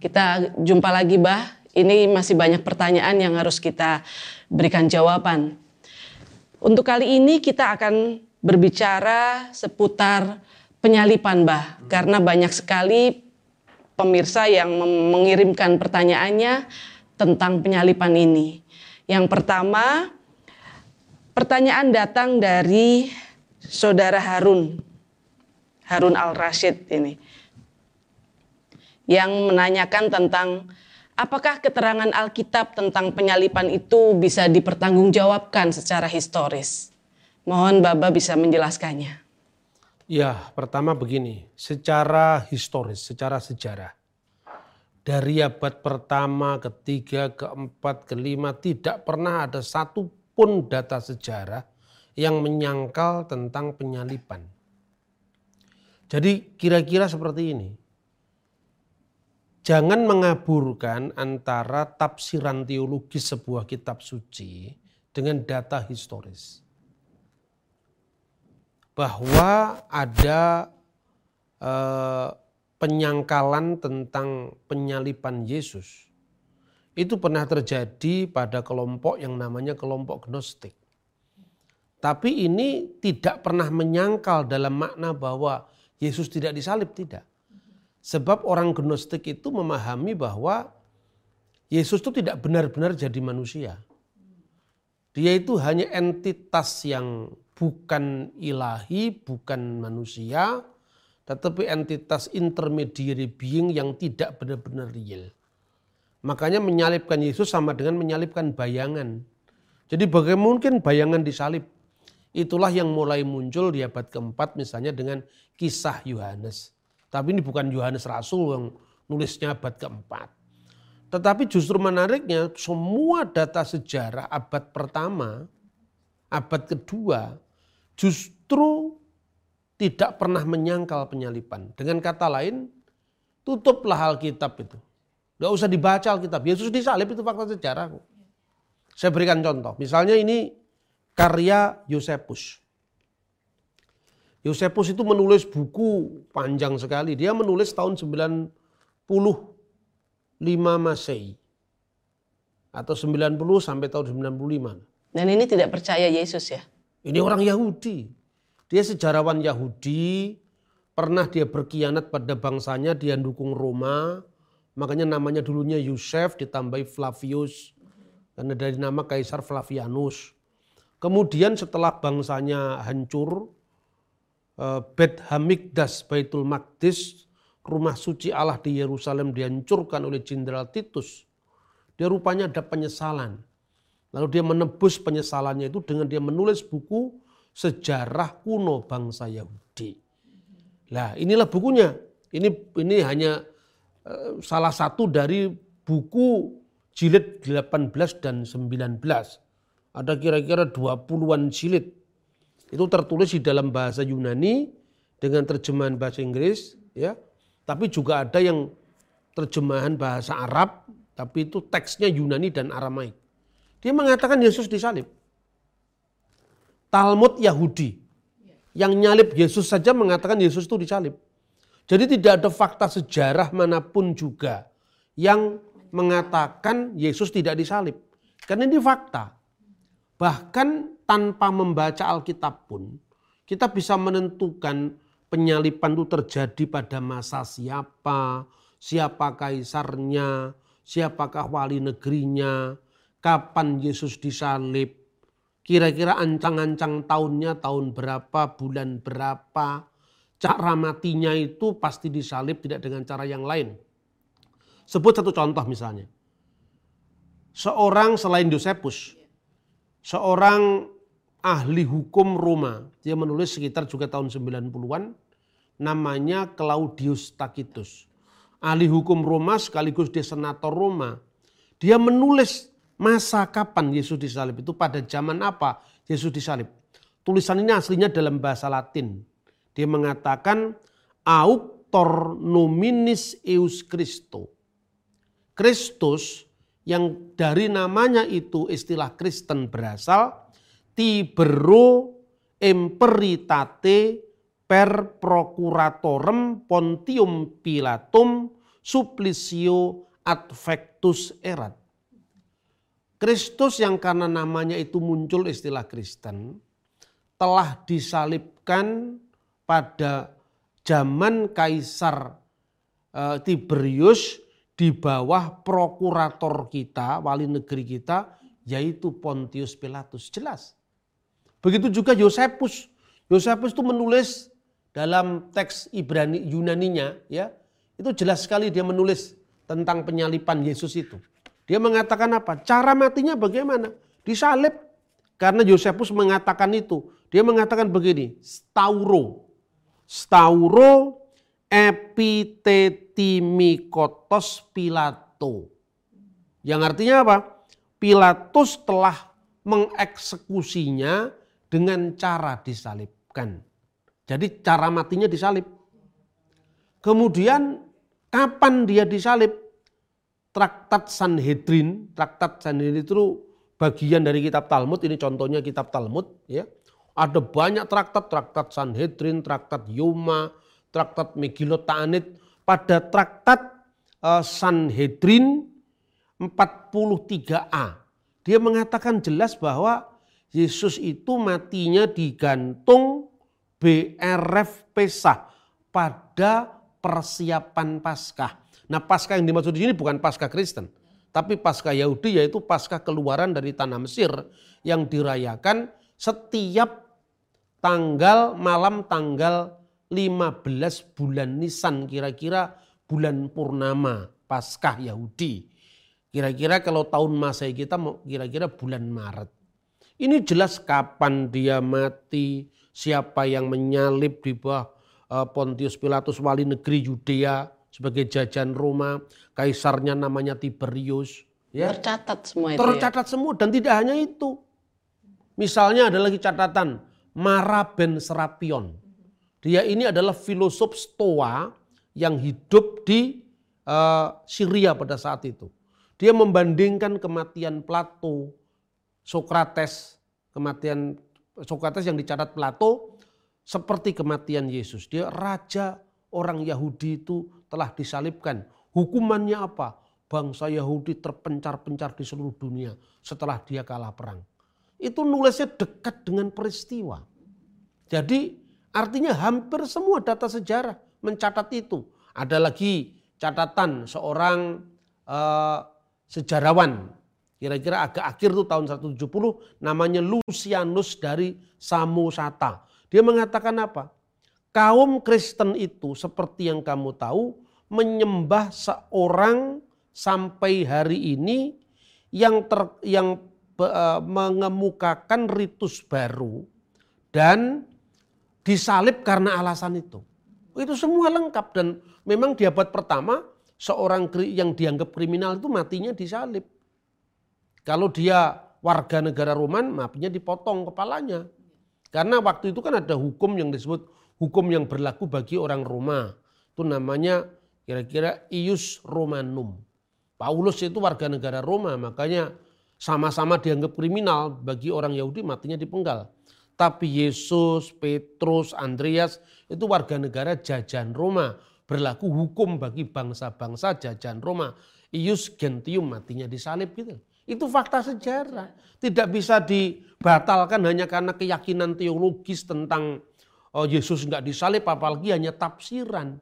Kita jumpa lagi Bah. Ini masih banyak pertanyaan yang harus kita berikan jawaban. Untuk kali ini kita akan berbicara seputar penyalipan Bah. Karena banyak sekali pemirsa yang mengirimkan pertanyaannya tentang penyalipan ini. Yang pertama, pertanyaan datang dari saudara Harun. Harun Al-Rashid ini. Yang menanyakan tentang apakah keterangan Alkitab tentang penyalipan itu bisa dipertanggungjawabkan secara historis. Mohon Baba bisa menjelaskannya. Ya, pertama begini, secara historis, secara sejarah. Dari abad pertama, ketiga, keempat, kelima, tidak pernah ada satupun data sejarah yang menyangkal tentang penyalipan. Jadi kira-kira seperti ini. Jangan mengaburkan antara tafsiran teologis sebuah kitab suci dengan data historis. Bahwa ada eh, penyangkalan tentang penyalipan Yesus. Itu pernah terjadi pada kelompok yang namanya kelompok gnostik. Tapi ini tidak pernah menyangkal dalam makna bahwa Yesus tidak disalib, tidak. Sebab orang gnostik itu memahami bahwa Yesus itu tidak benar-benar jadi manusia. Dia itu hanya entitas yang bukan ilahi, bukan manusia, tetapi entitas intermediary being yang tidak benar-benar real. Makanya menyalibkan Yesus sama dengan menyalibkan bayangan. Jadi bagaimana mungkin bayangan disalib? Itulah yang mulai muncul di abad keempat misalnya dengan kisah Yohanes. Tapi ini bukan Yohanes Rasul yang nulisnya abad keempat. Tetapi justru menariknya semua data sejarah abad pertama, abad kedua justru tidak pernah menyangkal penyalipan. Dengan kata lain, tutuplah Alkitab itu. Gak usah dibaca Alkitab. Yesus disalib itu fakta sejarah. Saya berikan contoh. Misalnya ini karya Yosepus. Yosepus itu menulis buku panjang sekali. Dia menulis tahun 95 Masehi. Atau 90 sampai tahun 95. Dan ini tidak percaya Yesus ya? Ini orang Yahudi. Dia sejarawan Yahudi. Pernah dia berkhianat pada bangsanya. Dia dukung Roma. Makanya namanya dulunya Yusuf ditambahi Flavius. Karena dari nama Kaisar Flavianus. Kemudian setelah bangsanya hancur, Bet Hamikdas Baitul Maqdis, rumah suci Allah di Yerusalem dihancurkan oleh Jenderal Titus. Dia rupanya ada penyesalan. Lalu dia menebus penyesalannya itu dengan dia menulis buku sejarah kuno bangsa Yahudi. Nah inilah bukunya. Ini ini hanya uh, salah satu dari buku jilid 18 dan 19 ada kira-kira 20-an jilid. Itu tertulis di dalam bahasa Yunani dengan terjemahan bahasa Inggris, ya. Tapi juga ada yang terjemahan bahasa Arab, tapi itu teksnya Yunani dan Aramaik. Dia mengatakan Yesus disalib. Talmud Yahudi yang nyalib Yesus saja mengatakan Yesus itu disalib. Jadi tidak ada fakta sejarah mana pun juga yang mengatakan Yesus tidak disalib. Karena ini fakta. Bahkan tanpa membaca Alkitab pun kita bisa menentukan penyalipan itu terjadi pada masa siapa, siapa kaisarnya, siapakah wali negerinya, kapan Yesus disalib, kira-kira ancang-ancang tahunnya tahun berapa, bulan berapa, cara matinya itu pasti disalib tidak dengan cara yang lain. Sebut satu contoh misalnya. Seorang selain Yosepus, seorang ahli hukum Roma. Dia menulis sekitar juga tahun 90-an. Namanya Claudius Tacitus. Ahli hukum Roma sekaligus dia senator Roma. Dia menulis masa kapan Yesus disalib itu pada zaman apa Yesus disalib. Tulisan ini aslinya dalam bahasa Latin. Dia mengatakan auctor nominis eus Christo. Kristus yang dari namanya itu istilah Kristen berasal tibero imperitate per procuratorem Pontium Pilatum supplicio advectus erat. Kristus yang karena namanya itu muncul istilah Kristen telah disalibkan pada zaman Kaisar uh, Tiberius di bawah prokurator kita, wali negeri kita, yaitu Pontius Pilatus. Jelas. Begitu juga Yosepus. Yosepus itu menulis dalam teks Ibrani Yunaninya ya itu jelas sekali dia menulis tentang penyalipan Yesus itu. Dia mengatakan apa? Cara matinya bagaimana? Disalib. Karena Yosefus mengatakan itu. Dia mengatakan begini, stauro. Stauro epitetimicotos Pilato. Yang artinya apa? Pilatus telah mengeksekusinya dengan cara disalibkan. Jadi cara matinya disalib. Kemudian kapan dia disalib? Traktat Sanhedrin, Traktat Sanhedrin itu bagian dari kitab Talmud, ini contohnya kitab Talmud ya. Ada banyak traktat, traktat Sanhedrin, traktat Yoma, traktat Megillot Ta'anit. Pada traktat uh, Sanhedrin 43a, dia mengatakan jelas bahwa Yesus itu matinya digantung BRF Pesah pada persiapan Paskah. Nah Paskah yang dimaksud di sini bukan Paskah Kristen. Tapi Paskah Yahudi yaitu Paskah keluaran dari tanah Mesir yang dirayakan setiap tanggal malam tanggal 15 bulan Nisan kira-kira bulan purnama Paskah Yahudi. Kira-kira kalau tahun Masehi kita kira-kira bulan Maret. Ini jelas kapan dia mati, siapa yang menyalip di bawah eh, Pontius Pilatus wali negeri Yudea sebagai jajan Roma, kaisarnya namanya Tiberius. Ya. Tercatat semua itu. Ya? Tercatat ya? semua dan tidak hanya itu. Misalnya ada lagi catatan Mara ben Serapion. Dia ini adalah filosof Stoa yang hidup di uh, Syria pada saat itu. Dia membandingkan kematian Plato, Sokrates, kematian Sokrates yang dicatat Plato seperti kematian Yesus. Dia raja orang Yahudi itu telah disalibkan. Hukumannya apa? Bangsa Yahudi terpencar-pencar di seluruh dunia setelah dia kalah perang. Itu nulisnya dekat dengan peristiwa. Jadi artinya hampir semua data sejarah mencatat itu. Ada lagi catatan seorang uh, sejarawan Kira-kira agak akhir tuh tahun 170 namanya Lucianus dari Samosata. Dia mengatakan apa? Kaum Kristen itu seperti yang kamu tahu menyembah seorang sampai hari ini yang ter, yang uh, mengemukakan ritus baru dan disalib karena alasan itu. Itu semua lengkap dan memang di abad pertama seorang yang dianggap kriminal itu matinya disalib. Kalau dia warga negara Roman, maafnya dipotong kepalanya. Karena waktu itu kan ada hukum yang disebut hukum yang berlaku bagi orang Roma. Itu namanya kira-kira ius romanum. Paulus itu warga negara Roma, makanya sama-sama dianggap kriminal bagi orang Yahudi matinya dipenggal. Tapi Yesus, Petrus, Andreas itu warga negara jajan Roma. Berlaku hukum bagi bangsa-bangsa jajan Roma. Ius gentium matinya disalib gitu. Itu fakta sejarah. Tidak bisa dibatalkan hanya karena keyakinan teologis tentang oh, Yesus nggak disalib apalagi hanya tafsiran.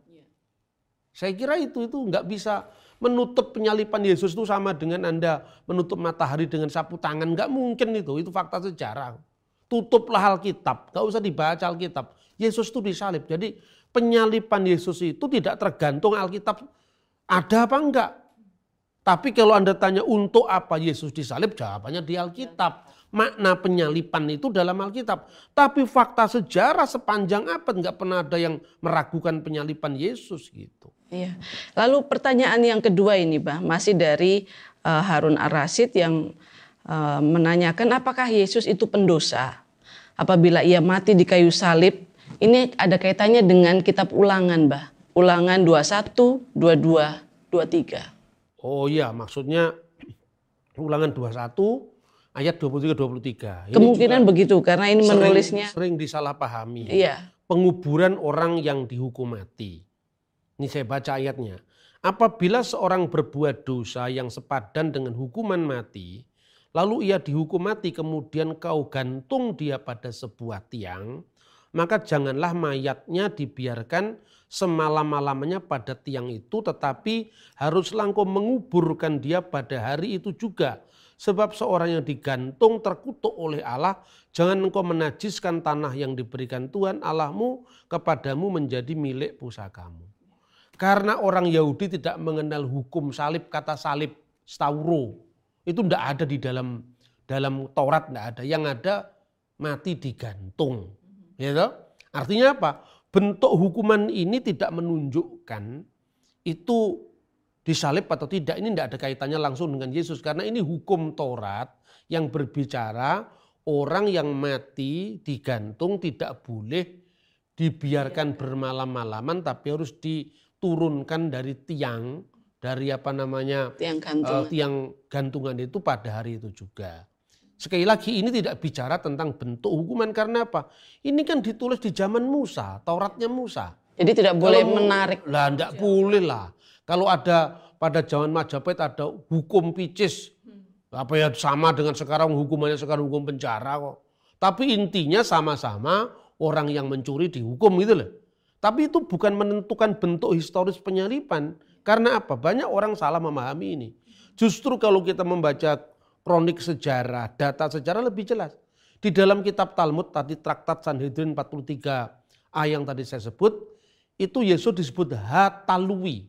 Saya kira itu itu nggak bisa menutup penyalipan Yesus itu sama dengan Anda menutup matahari dengan sapu tangan. Nggak mungkin itu, itu fakta sejarah. Tutuplah Alkitab, nggak usah dibaca Alkitab. Yesus itu disalib. Jadi penyalipan Yesus itu tidak tergantung Alkitab ada apa enggak. Tapi kalau Anda tanya untuk apa Yesus disalib, jawabannya di Alkitab. Makna penyalipan itu dalam Alkitab. Tapi fakta sejarah sepanjang apa nggak pernah ada yang meragukan penyalipan Yesus gitu. Iya. Lalu pertanyaan yang kedua ini, Bah, masih dari uh, Harun Ar-Rasyid yang uh, menanyakan apakah Yesus itu pendosa apabila ia mati di kayu salib. Ini ada kaitannya dengan kitab Ulangan, Bah. Ulangan 21, 22, 23. Oh iya, maksudnya ulangan 21 ayat 23 23. Kemungkinan begitu karena ini sering, menulisnya sering disalahpahami. Iya. penguburan orang yang dihukum mati. Ini saya baca ayatnya. Apabila seorang berbuat dosa yang sepadan dengan hukuman mati, lalu ia dihukum mati kemudian kau gantung dia pada sebuah tiang, maka janganlah mayatnya dibiarkan semalam-malamnya pada tiang itu tetapi haruslah engkau menguburkan dia pada hari itu juga. Sebab seorang yang digantung terkutuk oleh Allah, jangan engkau menajiskan tanah yang diberikan Tuhan Allahmu kepadamu menjadi milik pusakamu. Karena orang Yahudi tidak mengenal hukum salib, kata salib, stauro, itu tidak ada di dalam dalam Taurat, tidak ada. Yang ada mati digantung. Gitu? Artinya apa? Bentuk hukuman ini tidak menunjukkan itu disalib atau tidak. Ini tidak ada kaitannya langsung dengan Yesus. Karena ini hukum Taurat yang berbicara orang yang mati digantung tidak boleh dibiarkan bermalam-malaman tapi harus diturunkan dari tiang dari apa namanya tiang gantungan. Uh, tiang gantungan itu pada hari itu juga. Sekali lagi ini tidak bicara tentang bentuk hukuman karena apa? Ini kan ditulis di zaman Musa, Tauratnya Musa. Jadi tidak boleh Kalau, menarik. Lah tidak boleh lah. Kalau ada pada zaman Majapahit ada hukum picis. Apa ya sama dengan sekarang hukumannya sekarang hukum penjara kok. Tapi intinya sama-sama orang yang mencuri dihukum gitu loh. Tapi itu bukan menentukan bentuk historis penyalipan. Karena apa? Banyak orang salah memahami ini. Justru kalau kita membaca kronik sejarah, data sejarah lebih jelas. Di dalam kitab Talmud tadi traktat Sanhedrin 43 A yang tadi saya sebut, itu Yesus disebut hatalui.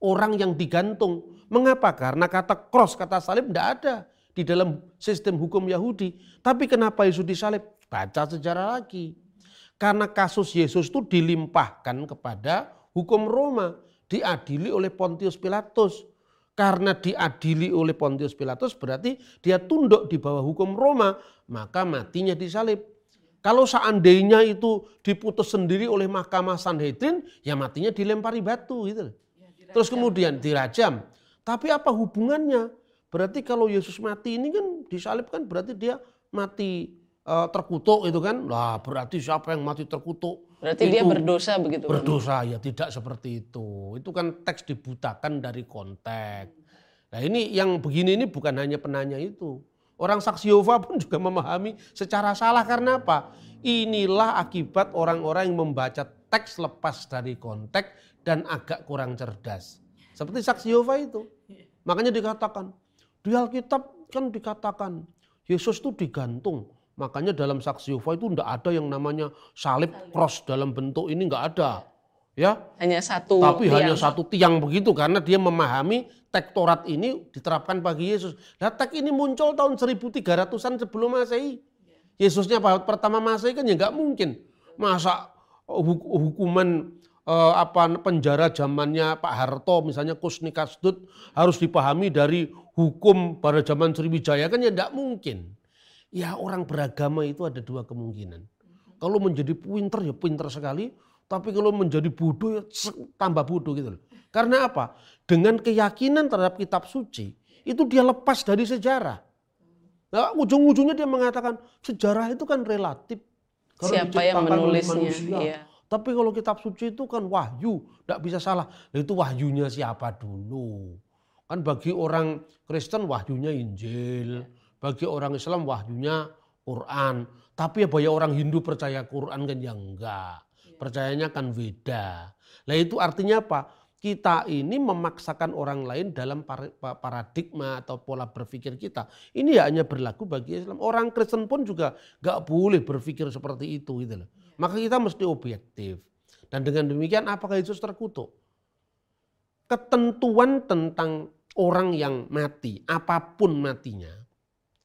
Orang yang digantung. Mengapa? Karena kata cross, kata salib tidak ada di dalam sistem hukum Yahudi. Tapi kenapa Yesus disalib? Baca sejarah lagi. Karena kasus Yesus itu dilimpahkan kepada hukum Roma. Diadili oleh Pontius Pilatus. Karena diadili oleh Pontius Pilatus berarti dia tunduk di bawah hukum Roma, maka matinya disalib. Kalau seandainya itu diputus sendiri oleh Mahkamah Sanhedrin, ya matinya dilempari batu gitu. Ya, Terus kemudian dirajam. Tapi apa hubungannya? Berarti kalau Yesus mati ini kan disalib kan berarti dia mati uh, terkutuk itu kan. Lah berarti siapa yang mati terkutuk? Berarti itu dia berdosa begitu? Berdosa kan? ya tidak seperti itu. Itu kan teks dibutakan dari konteks. Nah ini yang begini ini bukan hanya penanya itu. Orang saksi Yehova pun juga memahami secara salah karena apa? Inilah akibat orang-orang yang membaca teks lepas dari konteks dan agak kurang cerdas. Seperti saksi Yehova itu. Makanya dikatakan, di Alkitab kan dikatakan Yesus itu digantung Makanya dalam saksi Yehova itu tidak ada yang namanya salib cross dalam bentuk ini nggak ada. Ya. Hanya satu Tapi tiang. hanya satu tiang begitu karena dia memahami tektorat ini diterapkan bagi Yesus. Nah tek ini muncul tahun 1300-an sebelum Masehi. Yesusnya pertama Masehi kan ya nggak mungkin. Masa hukuman eh, apa penjara zamannya Pak Harto misalnya Kusni Kasdut harus dipahami dari hukum pada zaman Sriwijaya kan ya nggak mungkin. Ya orang beragama itu ada dua kemungkinan. Kalau menjadi pinter ya pinter sekali, tapi kalau menjadi bodoh ya tambah bodoh gitu loh. Karena apa? Dengan keyakinan terhadap kitab suci, itu dia lepas dari sejarah. Nah, ujung-ujungnya dia mengatakan sejarah itu kan relatif. Siapa yang menulisnya? Iya. Tapi kalau kitab suci itu kan wahyu, tidak bisa salah. Nah, itu wahyunya siapa dulu? Kan bagi orang Kristen wahyunya Injil. Bagi orang Islam wahyunya Quran. Tapi ya banyak orang Hindu percaya Quran kan ya enggak. Iya. Percayanya kan beda. Nah itu artinya apa? Kita ini memaksakan orang lain dalam paradigma atau pola berpikir kita. Ini ya hanya berlaku bagi Islam. Orang Kristen pun juga gak boleh berpikir seperti itu. Gitu loh. Iya. Maka kita mesti objektif. Dan dengan demikian apakah Yesus terkutuk? Ketentuan tentang orang yang mati, apa pun matinya,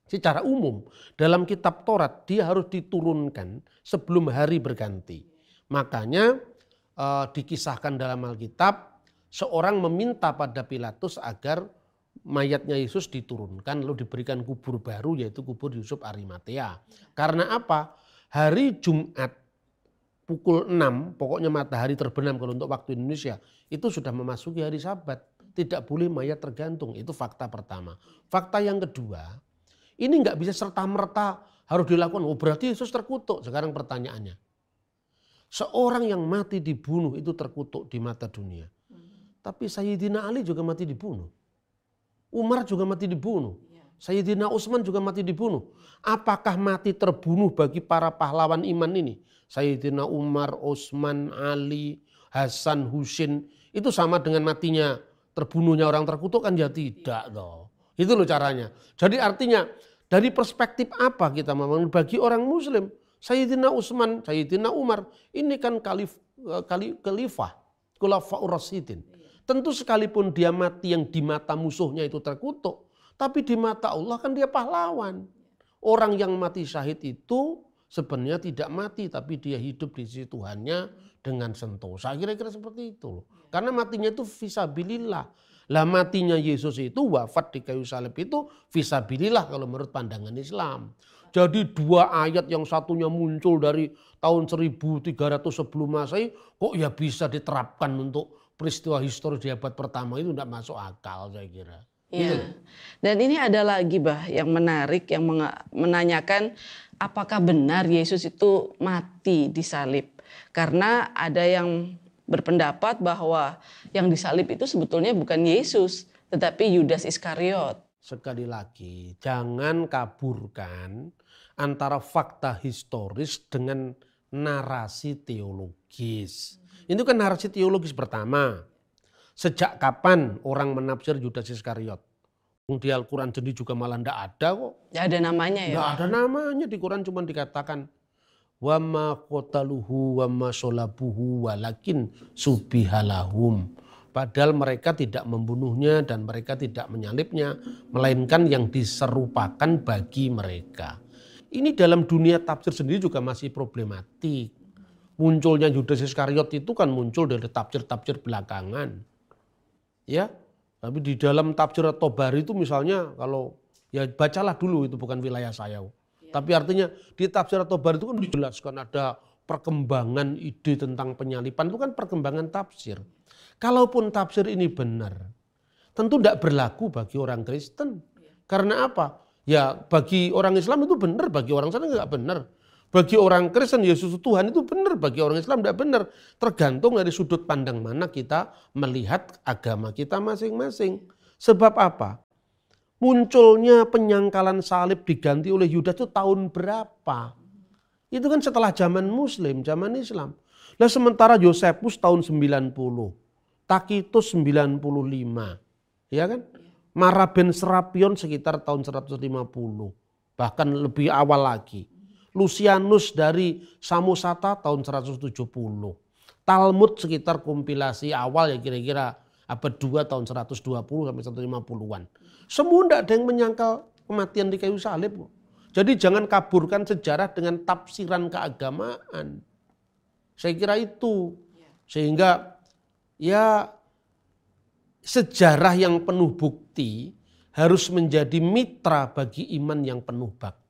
secara umum dalam kitab Taurat dia harus diturunkan sebelum hari berganti. Makanya eh, dikisahkan dalam Alkitab seorang meminta pada Pilatus agar mayatnya Yesus diturunkan lalu diberikan kubur baru yaitu kubur Yusuf Arimatea. Karena apa? Hari Jumat pukul 6 pokoknya matahari terbenam kalau untuk waktu Indonesia itu sudah memasuki hari Sabat. Tidak boleh mayat tergantung. Itu fakta pertama. Fakta yang kedua, ini nggak bisa serta merta harus dilakukan. Oh berarti Yesus terkutuk. Sekarang pertanyaannya. Seorang yang mati dibunuh itu terkutuk di mata dunia. Tapi Sayyidina Ali juga mati dibunuh. Umar juga mati dibunuh. Sayyidina Utsman juga mati dibunuh. Apakah mati terbunuh bagi para pahlawan iman ini? Sayyidina Umar, Utsman, Ali, Hasan, Husin itu sama dengan matinya terbunuhnya orang terkutuk kan ya tidak toh. Itu loh caranya. Jadi artinya dari perspektif apa kita memang bagi orang muslim Sayyidina Utsman, Sayyidina Umar ini kan kalif, eh, kali, khalifah, khulafaur rasidin. Tentu sekalipun dia mati yang di mata musuhnya itu terkutuk, tapi di mata Allah kan dia pahlawan. Orang yang mati syahid itu sebenarnya tidak mati tapi dia hidup di sisi Tuhannya dengan sentosa. Kira-kira seperti itu loh. Karena matinya itu visabilillah. Lah matinya Yesus itu wafat di kayu salib itu visabilillah kalau menurut pandangan Islam. Jadi dua ayat yang satunya muncul dari tahun 1300 sebelum Masehi kok ya bisa diterapkan untuk peristiwa historis di abad pertama itu tidak masuk akal saya kira. Ya. Gitu. Dan ini ada lagi bah yang menarik yang menanyakan apakah benar Yesus itu mati di salib? Karena ada yang berpendapat bahwa yang disalib itu sebetulnya bukan Yesus, tetapi Yudas Iskariot. Sekali lagi, jangan kaburkan antara fakta historis dengan narasi teologis. Ini kan narasi teologis pertama. Sejak kapan orang menafsir Yudas Iskariot? Di Al-Quran sendiri juga malah tidak ada kok. Tidak ada namanya ya? Tidak ada namanya. Di Quran cuma dikatakan wama kotaluhu wama solabuhu walakin subihalahum. Padahal mereka tidak membunuhnya dan mereka tidak menyalibnya. Melainkan yang diserupakan bagi mereka. Ini dalam dunia tafsir sendiri juga masih problematik munculnya Yudas Iskariot itu kan muncul dari tafsir-tafsir belakangan. Ya, tapi di dalam tafsir Tobari itu misalnya kalau ya bacalah dulu itu bukan wilayah saya. Ya. Tapi artinya di tafsir Tobari itu kan dijelaskan ada perkembangan ide tentang penyalipan itu kan perkembangan tafsir. Kalaupun tafsir ini benar, tentu tidak berlaku bagi orang Kristen. Ya. Karena apa? Ya bagi orang Islam itu benar, bagi orang sana nggak benar. Bagi orang Kristen Yesus Tuhan itu benar, bagi orang Islam tidak benar. Tergantung dari sudut pandang mana kita melihat agama kita masing-masing. Sebab apa? Munculnya penyangkalan salib diganti oleh Yudas itu tahun berapa? Itu kan setelah zaman Muslim, zaman Islam. Nah sementara Yosefus tahun 90, Takitus 95, ya kan? Maraben Serapion sekitar tahun 150, bahkan lebih awal lagi. Lucianus dari Samosata tahun 170. Talmud sekitar kompilasi awal ya kira-kira abad 2 tahun 120 sampai 150-an. Semua tidak ada yang menyangkal kematian di kayu salib. Jadi jangan kaburkan sejarah dengan tafsiran keagamaan. Saya kira itu. Sehingga ya sejarah yang penuh bukti harus menjadi mitra bagi iman yang penuh bak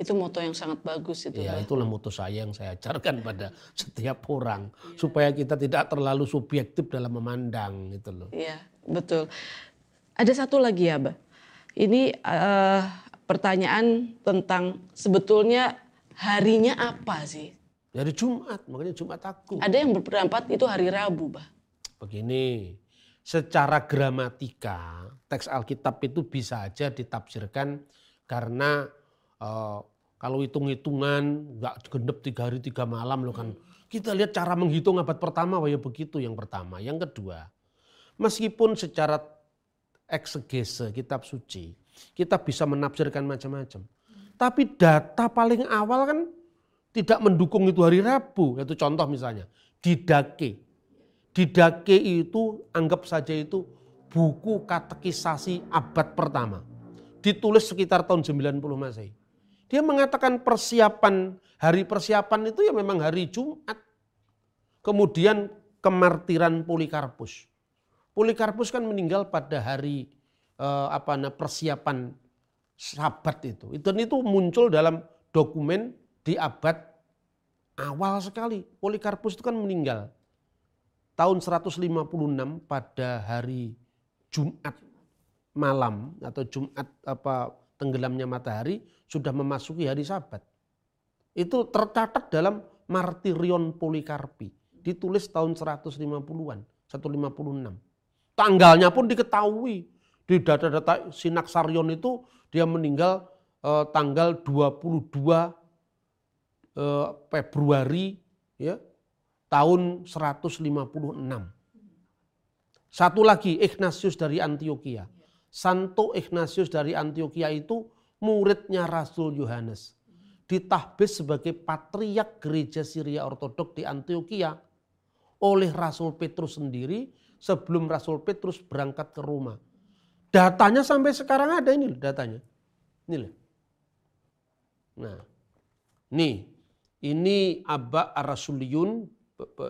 itu moto yang sangat bagus itu. Ya, itulah moto saya yang saya ajarkan pada setiap orang ya. supaya kita tidak terlalu subjektif dalam memandang gitu loh. Iya, betul. Ada satu lagi ya, Mbak. Ini uh, pertanyaan tentang sebetulnya harinya apa sih? Hari Jumat, makanya Jumat aku. Ada yang berpendapat itu hari Rabu, Mbak. Begini, secara gramatika teks Alkitab itu bisa aja ditafsirkan karena uh, kalau hitung-hitungan nggak genep tiga hari tiga malam loh kan. Kita lihat cara menghitung abad pertama, wah ya begitu yang pertama. Yang kedua, meskipun secara eksegese kitab suci, kita bisa menafsirkan macam-macam. Tapi data paling awal kan tidak mendukung itu hari Rabu. Itu contoh misalnya, Didake. Didake itu anggap saja itu buku katekisasi abad pertama. Ditulis sekitar tahun 90 Masehi. Dia mengatakan persiapan, hari persiapan itu ya memang hari Jumat. Kemudian kemartiran Polikarpus. Polikarpus kan meninggal pada hari eh, apa persiapan Sabat itu. Dan itu muncul dalam dokumen di abad awal sekali. Polikarpus itu kan meninggal tahun 156 pada hari Jumat malam atau Jumat apa tenggelamnya matahari sudah memasuki hari sabat. Itu tercatat dalam Martirion Polikarpi. Ditulis tahun 150-an, 156. Tanggalnya pun diketahui. Di data-data Sinaksarion itu dia meninggal eh, tanggal 22 eh, Februari ya tahun 156. Satu lagi Ignatius dari Antioquia. Santo Ignatius dari Antioquia itu muridnya Rasul Yohanes. Ditahbis sebagai patriak gereja Syria Ortodok di Antioquia oleh Rasul Petrus sendiri sebelum Rasul Petrus berangkat ke Roma. Datanya sampai sekarang ada ini datanya. Ini loh. Nah, nih ini Abba Arasuliyun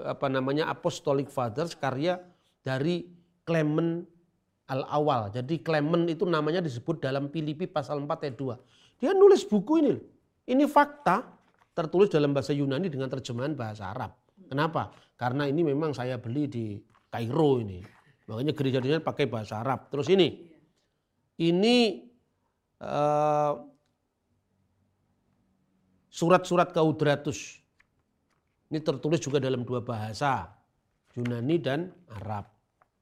apa namanya Apostolic Fathers karya dari Clement al-awal. Jadi Clement itu namanya disebut dalam Filipi pasal 4 ayat 2. Dia nulis buku ini. Ini fakta tertulis dalam bahasa Yunani dengan terjemahan bahasa Arab. Kenapa? Karena ini memang saya beli di Kairo ini. Makanya gereja-gereja pakai bahasa Arab. Terus ini. Ini uh, surat-surat Kaudratus. Ini tertulis juga dalam dua bahasa, Yunani dan Arab.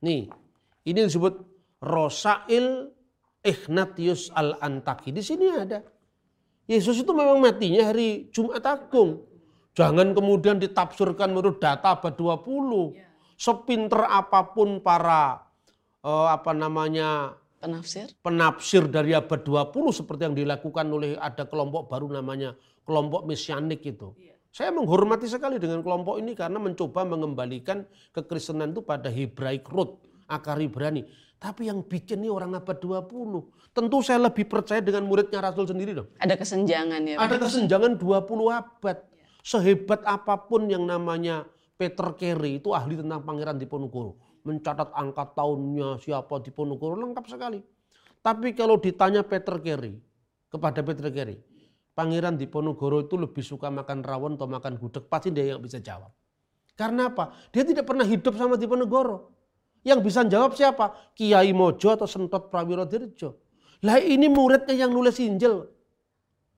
Nih, ini disebut Rosail Ignatius al-Antaki. Di sini ada. Yesus itu memang matinya hari Jumat Agung. Jangan kemudian ditafsirkan menurut data abad 20. Sepinter apa pun para uh, apa namanya penafsir penafsir dari abad 20 seperti yang dilakukan oleh ada kelompok baru namanya kelompok mesianik itu. Iya. Saya menghormati sekali dengan kelompok ini karena mencoba mengembalikan kekristenan itu pada Hebraic root, akar Ibrani. Tapi yang bikin ini orang abad 20. Tentu saya lebih percaya dengan muridnya Rasul sendiri dong. Ada kesenjangan ya. Ada kesenjangan 20 abad. Sehebat apa pun yang namanya Peter Carey itu ahli tentang Pangeran Diponegoro. Mencatat angka tahunnya siapa Diponegoro lengkap sekali. Tapi kalau ditanya Peter Carey, kepada Peter Carey, Pangeran Diponegoro itu lebih suka makan rawon atau makan gudeg, pasti dia yang bisa jawab. Karena apa? Dia tidak pernah hidup sama Diponegoro. Yang bisa jawab siapa? Kiai Mojo atau Sentot Prawiro Dirjo. Lah ini muridnya yang nulis Injil.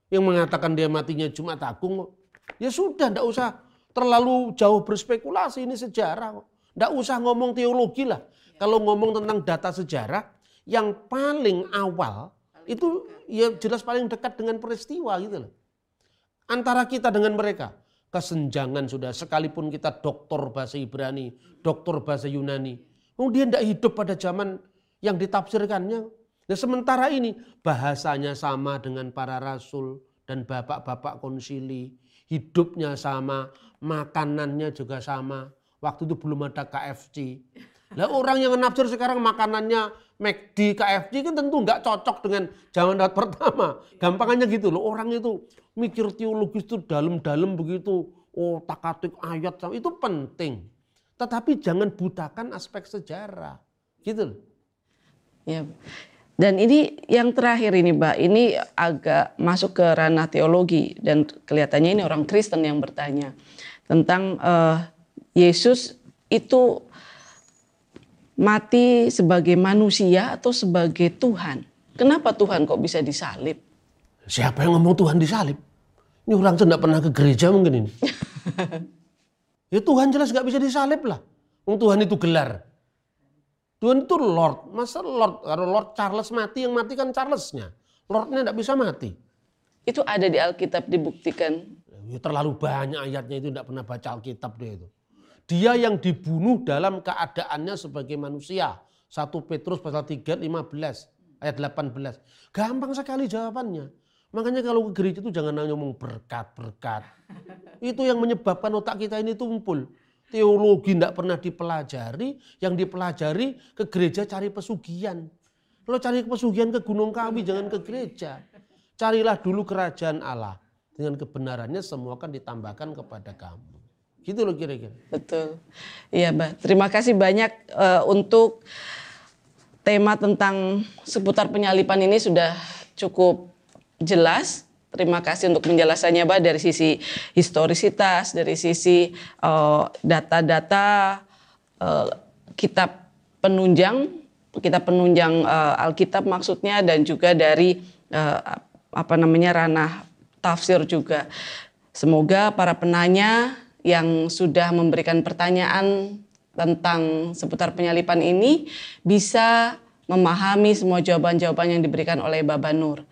Yang mengatakan dia matinya Jumat Agung. Ya sudah, tidak usah terlalu jauh berspekulasi. Ini sejarah kok. Tidak usah ngomong teologi lah. Kalau ngomong tentang data sejarah, yang paling awal itu ya jelas paling dekat dengan peristiwa gitu loh. Antara kita dengan mereka. Kesenjangan sudah sekalipun kita doktor bahasa Ibrani, doktor bahasa Yunani. Kemudian tidak hidup pada zaman yang ditafsirkannya. Nah, sementara ini bahasanya sama dengan para rasul dan bapak-bapak konsili. Hidupnya sama, makanannya juga sama. Waktu itu belum ada KFC. Lah orang yang nafsir sekarang makanannya McD, KFC kan tentu nggak cocok dengan zaman dahulu pertama. Gampangannya gitu loh. Orang itu mikir teologis itu dalam-dalam begitu. Oh takatik ayat itu penting. Tetapi jangan butakan aspek sejarah. Gitu loh. Ya. Dan ini yang terakhir ini Mbak, ini agak masuk ke ranah teologi dan kelihatannya ini orang Kristen yang bertanya tentang uh, Yesus itu mati sebagai manusia atau sebagai Tuhan? Kenapa Tuhan kok bisa disalib? Siapa yang ngomong Tuhan disalib? Ini orang tuh tidak pernah ke gereja mungkin ini. ya Tuhan jelas gak bisa disalib lah. Tuhan itu gelar. Tuhan itu Lord. Masa Lord, kalau Lord Charles mati, yang mati kan Charlesnya. Lordnya tidak bisa mati. Itu ada di Alkitab dibuktikan. Ya, terlalu banyak ayatnya itu tidak pernah baca Alkitab dia itu. Dia yang dibunuh dalam keadaannya sebagai manusia. 1 Petrus pasal 3 15 ayat 18. Gampang sekali jawabannya. Makanya kalau ke gereja itu jangan ngomong berkat-berkat. Itu yang menyebabkan otak kita ini tumpul. Teologi tidak pernah dipelajari, yang dipelajari ke gereja cari pesugihan. Kalau cari pesugihan ke Gunung Kawi, jangan ke gereja. Carilah dulu kerajaan Allah. Dengan kebenarannya semua akan ditambahkan kepada kamu. Gitu loh kira-kira. Betul. Iya, Mbak. Terima kasih banyak uh, untuk tema tentang seputar penyalipan ini sudah cukup jelas. Terima kasih untuk penjelasannya, Mbak, dari sisi historisitas, dari sisi uh, data-data uh, kitab penunjang, kitab penunjang uh, Alkitab maksudnya dan juga dari uh, apa namanya ranah tafsir juga. Semoga para penanya yang sudah memberikan pertanyaan tentang seputar penyalipan ini bisa memahami semua jawaban-jawaban yang diberikan oleh Baba Nur.